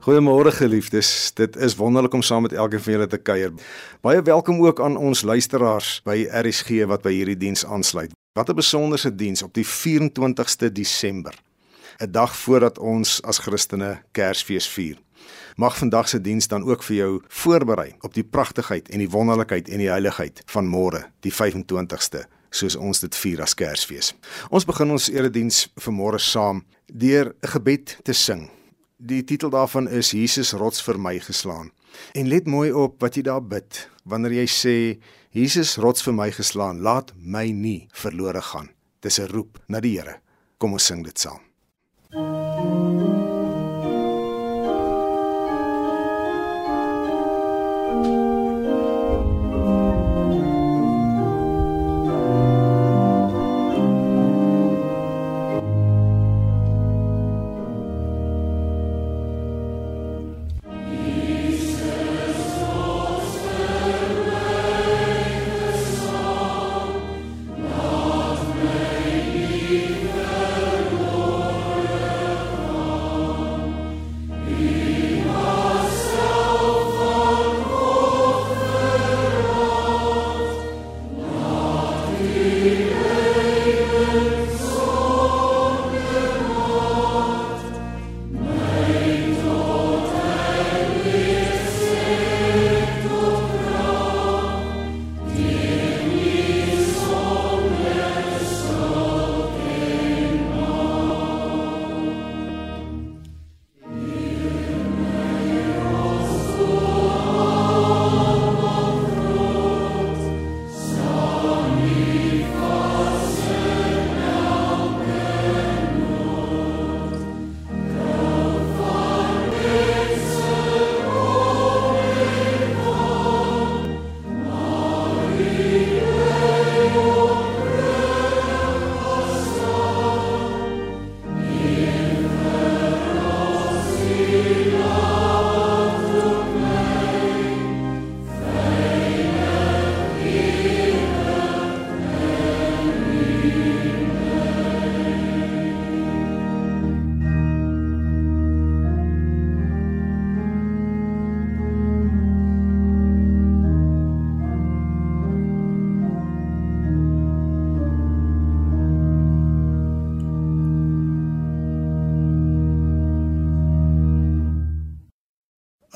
Goeiemôre geliefdes. Dit is wonderlik om saam met elkeen van julle te kuier. Baie welkom ook aan ons luisteraars by RSG wat by hierdie diens aansluit. Wat 'n besonderse diens op die 24ste Desember. 'n Dag voordat ons as Christene Kersfees vier. Mag vandag se diens dan ook vir jou voorberei op die pragtigheid en die wonderlikheid en die heiligheid van môre, die 25ste, soos ons dit vier as Kersfees. Ons begin ons erediens vanmôre saam deur 'n gebed te sing. Die titel daarvan is Jesus rots vir my geslaan. En let mooi op wat jy daar bid wanneer jy sê Jesus rots vir my geslaan, laat my nie verlore gaan. Dis 'n roep na die Here. Kom ons sing dit saam. Thank you.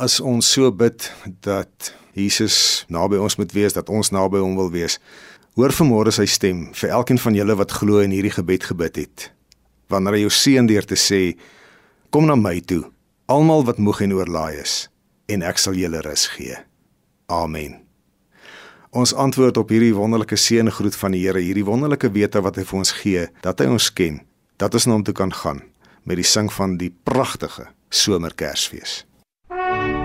As ons so bid dat Jesus naby ons moet wees, dat ons naby hom wil wees. Hoor vanmôre sy stem vir elkeen van julle wat glo en hierdie gebed gebid het. Wanneer hy jou seën deur te sê: Kom na my toe, almal wat moeg en oorlaai is, en ek sal julle rus gee. Amen. Ons antwoord op hierdie wonderlike seëngroet van die Here, hierdie wonderlike wete wat hy vir ons gee, dat hy ons ken, dat ons na hom toe kan gaan met die sing van die pragtige somerkersfees. Bye.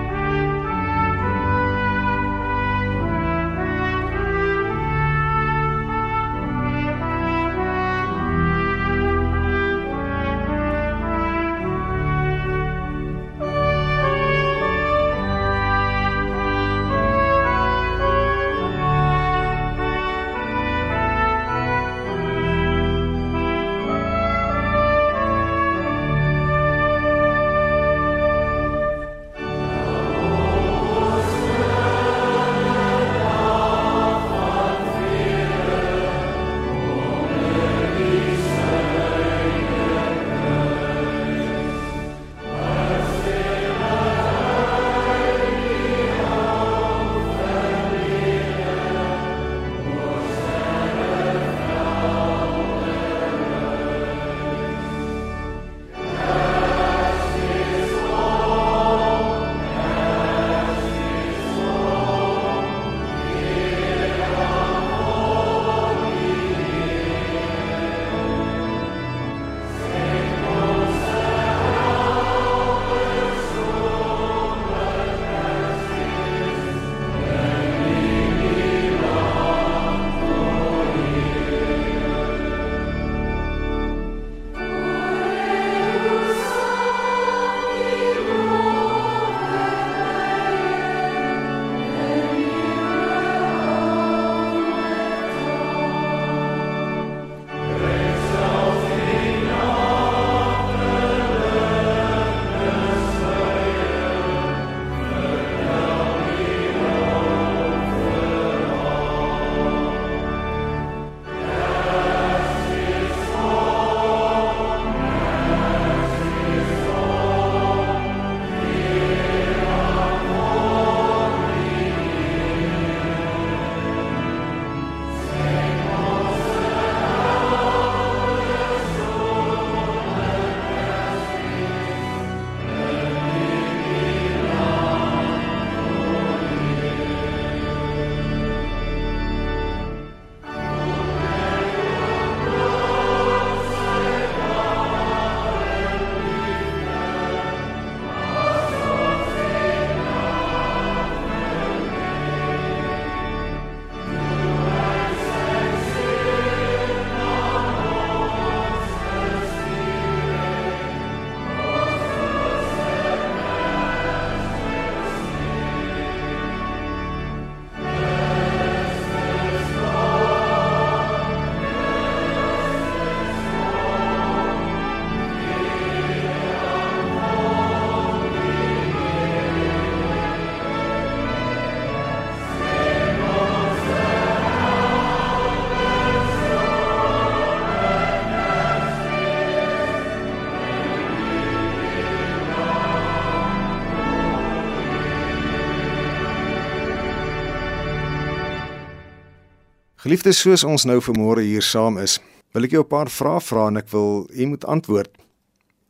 Geliefdes, soos ons nou vanmôre hier saam is, wil ek jou 'n paar vrae vra en ek wil jy moet antwoord.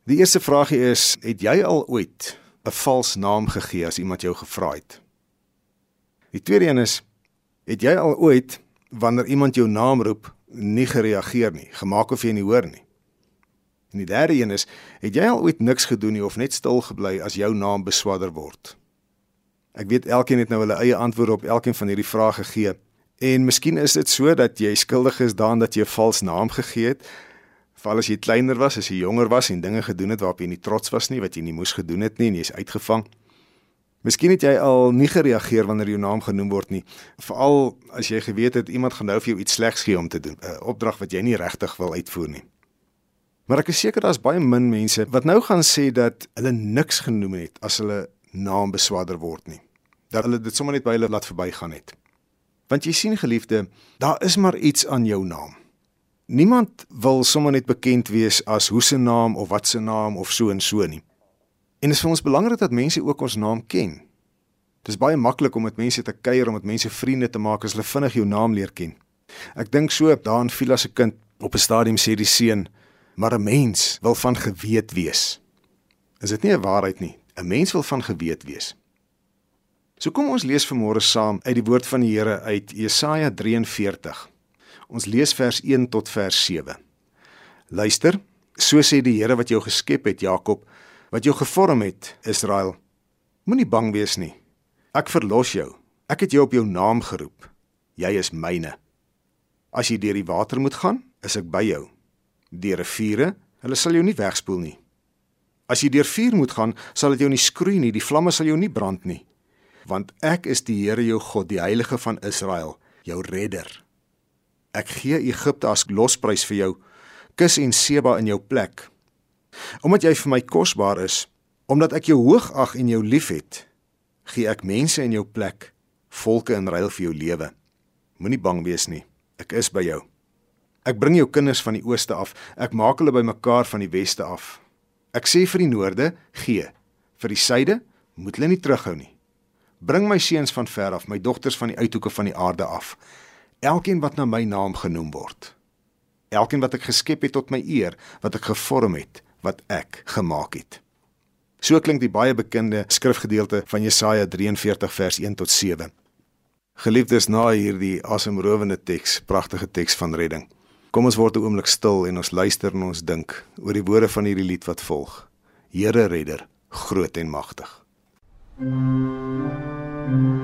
Die eerste vraagie is: Het jy al ooit 'n vals naam gegee as iemand jou gevra het? Die tweede een is: Het jy al ooit wanneer iemand jou naam roep, nie gereageer nie, gemaak of jy nie hoor nie? En die derde een is: Het jy al ooit niks gedoen nie of net stil gebly as jou naam beswadder word? Ek weet elkeen het nou hulle eie antwoorde op elkeen van hierdie vrae gegee. En miskien is dit so dat jy skuldig is daaraan dat jy 'n vals naam gegee het. Veral as jy kleiner was, as jy jonger was en dinge gedoen het waarop jy nie trots was nie, wat jy nie moes gedoen het nie en jy's uitgevang. Miskien het jy al nie gereageer wanneer jou naam genoem word nie, veral as jy geweet het iemand gaan nou vir jou iets slegs gee om te doen, 'n opdrag wat jy nie regtig wil uitvoer nie. Maar ek is seker daar's baie min mense wat nou gaan sê dat hulle niks genoem het as hulle naam beswadder word nie. Dat hulle dit sommer net by hulle laat verbygaan het. Want jy sien geliefde, daar is maar iets aan jou naam. Niemand wil sommer net bekend wees as hoe se naam of wat se naam of so en so nie. En dit is vir ons belangrik dat mense ook ons naam ken. Dit is baie maklik om met mense te kuier om met mense vriende te maak as hulle vinnig jou naam leer ken. Ek dink so daan Vila se kind op 'n stadium sê die seun, maar 'n mens wil van geweet wees. Is dit nie 'n waarheid nie? 'n Mens wil van geweet wees. So kom ons lees vanmôre saam uit die woord van die Here uit Jesaja 43. Ons lees vers 1 tot vers 7. Luister, so sê die Here wat jou geskep het, Jakob, wat jou gevorm het, Israel. Moenie bang wees nie. Ek verlos jou. Ek het jou op jou naam geroep. Jy is myne. As jy deur die water moet gaan, is ek by jou. Deur riviere, hulle sal jou nie wegspoel nie. As jy deur vuur moet gaan, sal dit jou nie skroei nie, die vlamme sal jou nie brand nie want ek is die Here jou God, die Heilige van Israel, jou redder. Ek gee Egipte as losprys vir jou, Kus en Seba in jou plek. Omdat jy vir my kosbaar is, omdat ek jou hoog ag en jou liefhet, gee ek mense in jou plek, volke in ruil vir jou lewe. Moenie bang wees nie, ek is by jou. Ek bring jou kinders van die ooste af, ek maak hulle bymekaar van die weste af. Ek sê vir die noorde, gee. Vir die suide, moet hulle nie terughou nie. Bring my seuns van ver af, my dogters van die uithoeke van die aarde af. Elkeen wat na my naam genoem word. Elkeen wat ek geskep het tot my eer, wat ek gevorm het, wat ek gemaak het. So klink die baie bekende skrifgedeelte van Jesaja 43 vers 1 tot 7. Geliefdes, na hierdie asemrowende teks, pragtige teks van redding. Kom ons word 'n oomblik stil en ons luister en ons dink oor die woorde van hierdie lied wat volg. Here redder, groot en magtig. thank you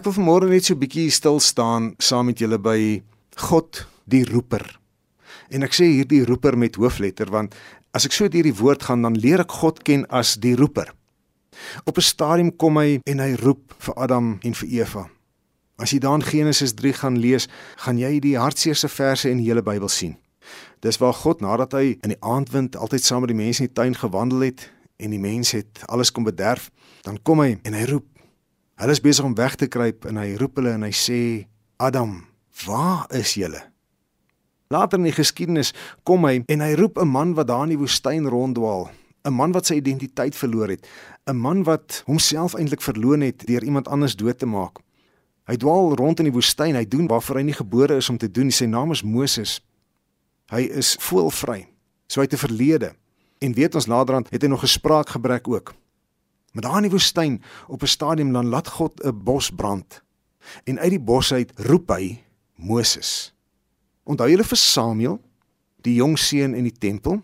Ek wil vanmôre net so 'n bietjie stil staan saam met julle by God die roeper. En ek sê hierdie roeper met hoofletter want as ek so deur die woord gaan dan leer ek God ken as die roeper. Op 'n stadium kom hy en hy roep vir Adam en vir Eva. As jy dan Genesis 3 gaan lees, gaan jy die hartseerste verse in die hele Bybel sien. Dis waar God nadat hy in die aandwind altyd saam met die mense in die tuin gewandel het en die mense het alles kom bederf, dan kom hy en hy roep. Hulle is besig om weg te kruip en hy roep hulle en hy sê: "Adam, waar is julle?" Later in die geskiedenis kom hy en hy roep 'n man wat daar in die woestyn ronddwaal, 'n man wat sy identiteit verloor het, 'n man wat homself eintlik verloon het deur iemand anders dood te maak. Hy dwaal rond in die woestyn, hy doen waarvoor hy nie gebore is om te doen. Sy naam is Moses. Hy is voelvry. So hy het 'n verlede. En weet ons naderhand het hy nog gespraak gebrek ook. Maar daar in die woestyn op 'n stadium dan laat God 'n bos brand. En uit die bos uit roep hy Moses. Onthou julle vir Samuel, die jong seun in die tempel?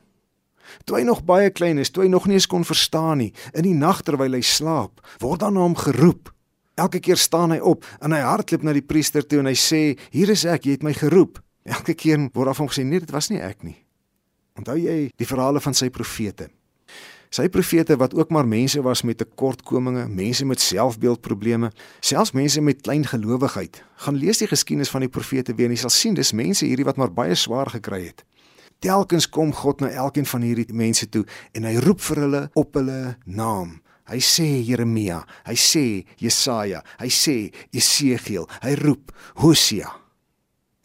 Toe hy nog baie klein is, toe hy nog nie eens kon verstaan nie, in die nag terwyl hy slaap, word dan na hom geroep. Elke keer staan hy op en hy hardloop na die priester toe en hy sê: "Hier is ek, jy het my geroep." Elke keer word af hom gesê: "Nee, dit was nie ek nie." Onthou jy die verhale van sy profete? Sy profete wat ook maar mense was met tekortkominge, mense met selfbeeldprobleme, selfs mense met klein gelowigheid. Gaan lees die geskiedenis van die profete weer en jy sal sien dis mense hierdie wat maar baie swaar gekry het. Telkens kom God na elkeen van hierdie mense toe en hy roep vir hulle op hulle naam. Hy sê Jeremia, hy sê Jesaja, hy sê Esegiel, hy roep Hosea.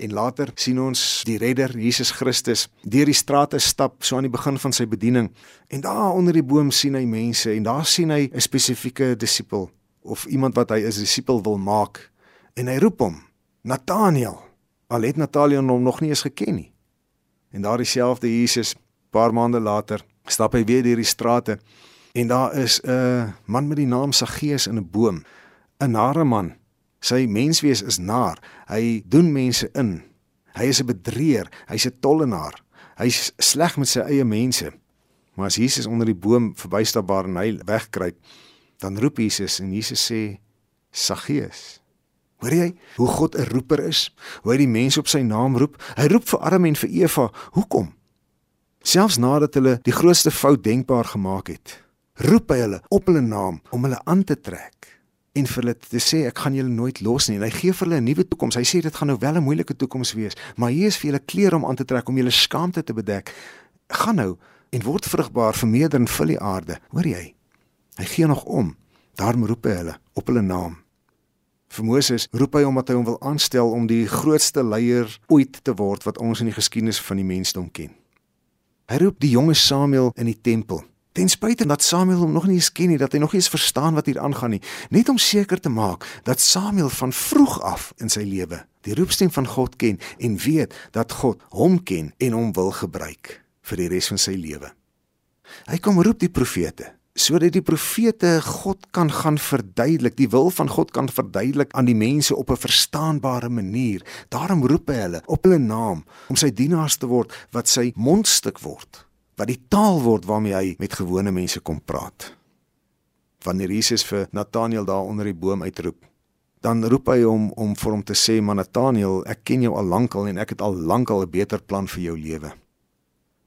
En later sien ons die redder Jesus Christus deur die strate stap so aan die begin van sy bediening. En daar onder die boom sien hy mense en daar sien hy 'n spesifieke disipel of iemand wat hy is disipel wil maak. En hy roep hom, Nathanael. Al het Nathanael hom nog nie eens geken nie. En daar dieselfde Jesus, paar maande later, stap hy weer deur die strate en daar is 'n man met die naam Saggeus in 'n boom, 'n nare man Sy menswees is naar. Hy doen mense in. Hy is 'n bedrieger, hy's 'n tollenaar. Hy's sleg met sy eie mense. Maar as Jesus onder die boom verbystapbaar en hy wegkruip, dan roep Jesus en Jesus sê: "Saggeus." Hoor jy hoe God 'n roeper is? Hoe hy die mense op sy naam roep? Hy roep vir Adam en vir Eva. Hoekom? Selfs nadat hulle die grootste fout denkbaar gemaak het, roep hy hulle op hulle naam om hulle aan te trek en vir hulle te sê ek gaan julle nooit los nie en hy gee vir hulle 'n nuwe toekoms. Hy sê dit gaan nou wel 'n moeilike toekoms wees, maar hier is vir julle klere om aan te trek om julle skaamte te bedek. Gaan nou en word vrugbaar, vermeerder en vul die aarde. Hoor jy? Hy gee nog om. Daarom roep hy hulle op hulle naam. Vir Moses roep hy omdat hy hom wil aanstel om die grootste leier ooit te word wat ons in die geskiedenis van die mensdom ken. Hy roep die jonge Samuel in die tempel Ten spyte dat Samuel hom nog nie eens ken nie, dat hy nog nie eens verstaan wat hier aangaan nie, net om seker te maak dat Samuel van vroeg af in sy lewe die roepstem van God ken en weet dat God hom ken en hom wil gebruik vir die res van sy lewe. Hy kom roep die profete sodat die profete God kan gaan verduidelik, die wil van God kan verduidelik aan die mense op 'n verstaanbare manier. Daarom roep hy hulle op hulle naam om sy dienaars te word wat sy mondstuk word wat die taal word waarmee hy met gewone mense kom praat. Wanneer Jesus vir Nathanael daar onder die boom uitroep, dan roep hy hom om vir hom te sê, "Maar Nathanael, ek ken jou al lankal en ek het al lankal 'n beter plan vir jou lewe."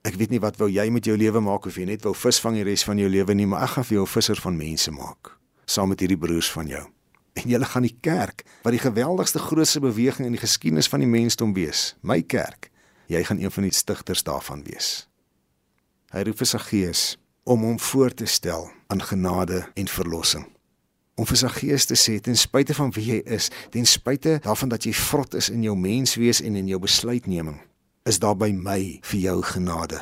Ek weet nie wat wou jy met jou lewe maak of jy net wou visvang die res van jou lewe nie, maar ek gaan vir jou 'n visser van mense maak, saam met hierdie broers van jou. En julle gaan die kerk, wat die geweldigste grootste beweging in die geskiedenis van die mensdom wees, my kerk. Jy gaan een van die stigters daarvan wees. Hy roep vir sy gees om hom voor te stel aan genade en verlossing. Om vir sy gees te sê ten spyte van wie jy is, ten spyte daarvan dat jy vrot is in jou menswees en in jou besluitneming, is daar by my vir jou genade.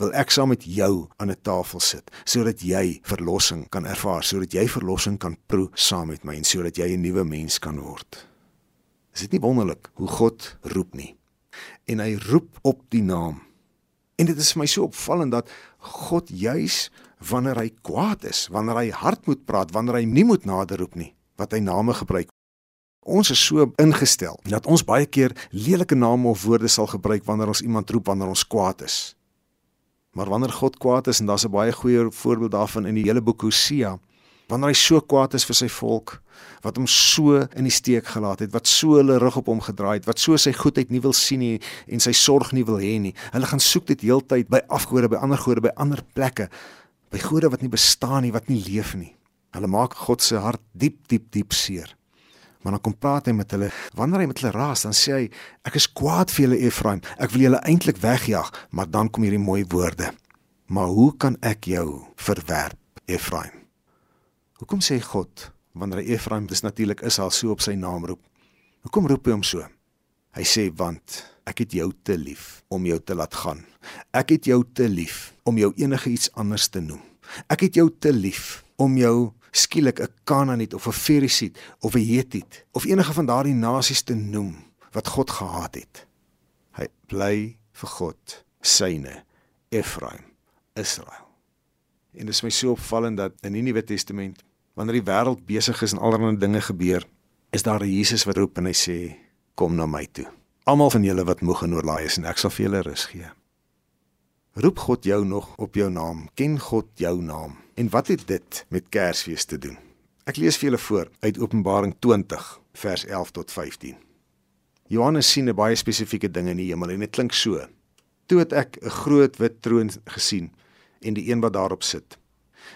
Wil ek saam met jou aan 'n tafel sit sodat jy verlossing kan ervaar, sodat jy verlossing kan proe saam met my en sodat jy 'n nuwe mens kan word. Is dit nie wonderlik hoe God roep nie? En hy roep op die naam En dit is vir my so opvallend dat God juis wanneer hy kwaad is, wanneer hy hard moet praat, wanneer hy nie moet naderroep nie, wat hy name gebruik. Ons is so ingestel dat ons baie keer lelike name of woorde sal gebruik wanneer ons iemand roep wanneer ons kwaad is. Maar wanneer God kwaad is en daar's 'n baie goeie voorbeeld daarvan in die hele boek Hosea, wanneer hy so kwaad is vir sy volk, wat hom so in die steek gelaat het, wat so hulle rug op hom gedraai het, wat so sy goedheid nie wil sien nie en sy sorg nie wil hê nie. Hulle gaan soek dit heeltyd by afgode, by ander gode, by ander plekke, by gode wat nie bestaan nie, wat nie leef nie. Hulle maak God se hart diep, diep, diep seer. Maar dan kom praat hy met hulle. Wanneer hy met hulle raas, dan sê hy: "Ek is kwaad vir julle Efraim. Ek wil julle eintlik wegjaag." Maar dan kom hierdie mooi woorde. "Maar hoe kan ek jou verwerp, Efraim?" Hoekom sê God wanneer hy Efraim dis natuurlik is al so op sy naam roep? Hoekom roep hy hom so? Hy sê want ek het jou te lief om jou te laat gaan. Ek het jou te lief om jou enige iets anders te noem. Ek het jou te lief om jou skielik 'n Kanaaniet of 'n Ferisiet of 'n Hetiet of enige van daardie nasies te noem wat God gehaat het. Hy bly vir God syne Efraim Israel. En dit is my so opvallend dat in die Nuwe Testament wanneer die wêreld besig is en allerlei dinge gebeur, is daar 'n Jesus wat roep en hy sê kom na my toe. Almal van julle wat moeg en oorlaai is en ek sal vir julle rus gee. Roep God jou nog op jou naam? Ken God jou naam? En wat het dit met Kersfees te doen? Ek lees vir julle voor uit Openbaring 20 vers 11 tot 15. Johannes sien 'n baie spesifieke ding in die hemel en dit klink so: Toe het ek 'n groot wit troon gesien en die een wat daarop sit.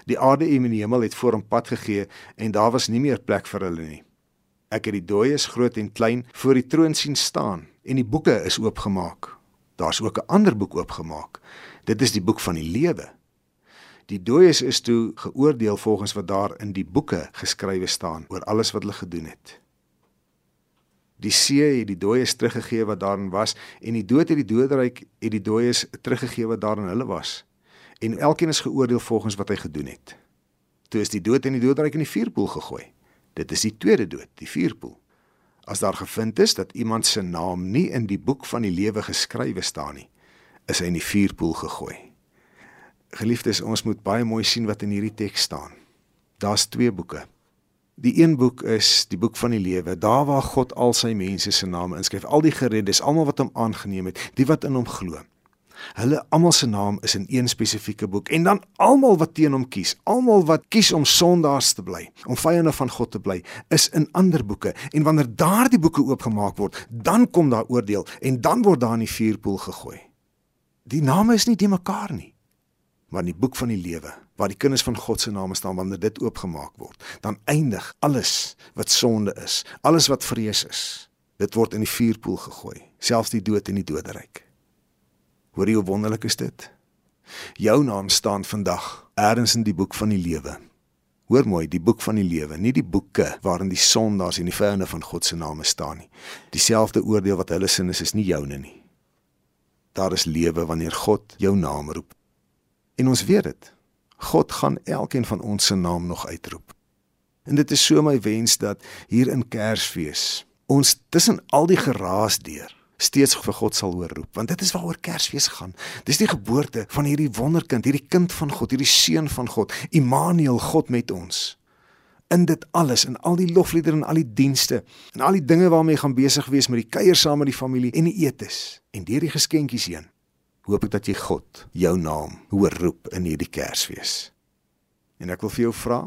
Die aarde en die hemel het voor hom pad gegee en daar was nie meer plek vir hulle nie. Ek het die dooies groot en klein voor die troon sien staan en die boeke is oopgemaak. Daar's ook 'n ander boek oopgemaak. Dit is die boek van die lewe. Die dooies is toe geoordeel volgens wat daar in die boeke geskrywe staan oor alles wat hulle gedoen het. Die see het die dooies teruggegee wat daarin was en die dood het die doderyk het die dooies teruggegee wat daarin hulle was en elkeen is geoordeel volgens wat hy gedoen het. Toe is die dood in die doodryk in die vuurpoel gegooi. Dit is die tweede dood, die vuurpoel. As daar gevind is dat iemand se naam nie in die boek van die lewe geskrywe staan nie, is hy in die vuurpoel gegooi. Geliefdes, ons moet baie mooi sien wat in hierdie teks staan. Daar's twee boeke. Die een boek is die boek van die lewe, daar waar God al sy mense se name inskryf, al die gereddes, almal wat hom aangeneem het, die wat in hom glo. Hulle almal se naam is in een spesifieke boek en dan almal wat teen hom kies, almal wat kies om sondaars te bly, om vyande van God te bly, is in ander boeke en wanneer daardie boeke oopgemaak word, dan kom daar oordeel en dan word daar in die vuurpoel gegooi. Die name is nie die mekaar nie. Maar in die boek van die lewe, waar die kinders van God se name staan wanneer dit oopgemaak word, dan eindig alles wat sonde is, alles wat vrees is. Dit word in die vuurpoel gegooi, selfs die dood en die doderyk. Hoor jy hoe wonderlik is dit? Jou naam staan vandag ergens in die boek van die lewe. Hoor mooi, die boek van die lewe, nie die boeke waarin die sondaars en die vyande van God se name staan nie. Dieselfde oordeel wat hulle sin is, is nie joune nie. Daar is lewe wanneer God jou naam roep. En ons weet dit. God gaan elkeen van ons se naam nog uitroep. En dit is so my wens dat hier in Kersfees ons tussen al die geraas deur steeds vir God sal hoor roep want dit is waaroor Kersfees gaan. Dis die geboorte van hierdie wonderkind, hierdie kind van God, hierdie seun van God, Immanuel, God met ons. In dit alles en al die lofliedere en al die dienste en al die dinge waarmee jy gaan besig wees met die kuier saam met die familie en die etes en deur die geskenkies heen. Hoop ek dat jy God jou naam hoor roep in hierdie Kersfees. En ek wil vir jou vra,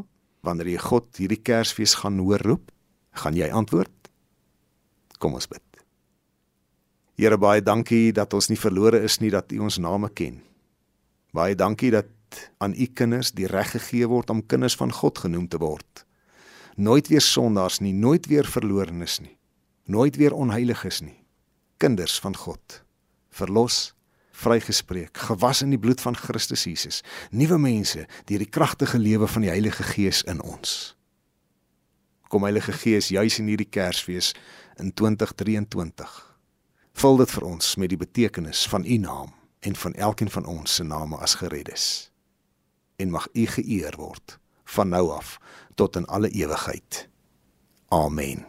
wanneer jy God hierdie Kersfees gaan hoor roep, gaan jy antwoord? Kom ons bid. Here baie dankie dat ons nie verlore is nie dat U ons name ken. Baie dankie dat aan U kinders die reg gegee word om kinders van God genoem te word. Nooit weer sondaars nie, nooit weer verlorenes nie. Nooit weer onheiliges nie. Kinders van God. Verlos, vrygespreek, gewas in die bloed van Christus Jesus. Nuwe mense deur die kragtige lewe van die Heilige Gees in ons. Kom Heilige Gees juis in hierdie Kersfees in 2023 Vul dit vir ons met die betekenis van u naam en van elkeen van ons se name as gereddes. En mag u geëer word van nou af tot in alle ewigheid. Amen.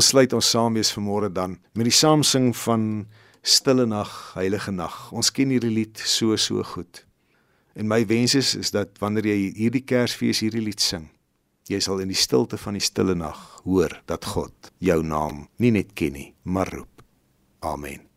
Kom ons sluit ons saam wees vanmôre dan met die saamsing van Stille Nag, Heilige Nag. Ons ken hierdie lied so so goed. En my wens is is dat wanneer jy hierdie Kersfees hierdie lied sing, jy sal in die stilte van die stille nag hoor dat God jou naam nie net ken nie, maar roep. Amen.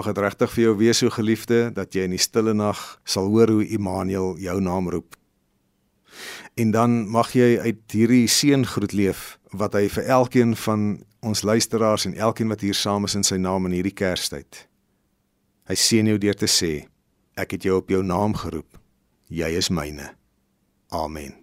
Mag dit regtig vir jou wees, so geliefde, dat jy in die stille nag sal hoor hoe Immanuel jou naam roep. En dan mag jy uit hierdie seëngroet leef wat hy vir elkeen van ons luisteraars en elkeen wat hier saam is in sy naam in hierdie Kerstyd. Hy seën jou deur te sê: Ek het jou op jou naam geroep. Jy is myne. Amen.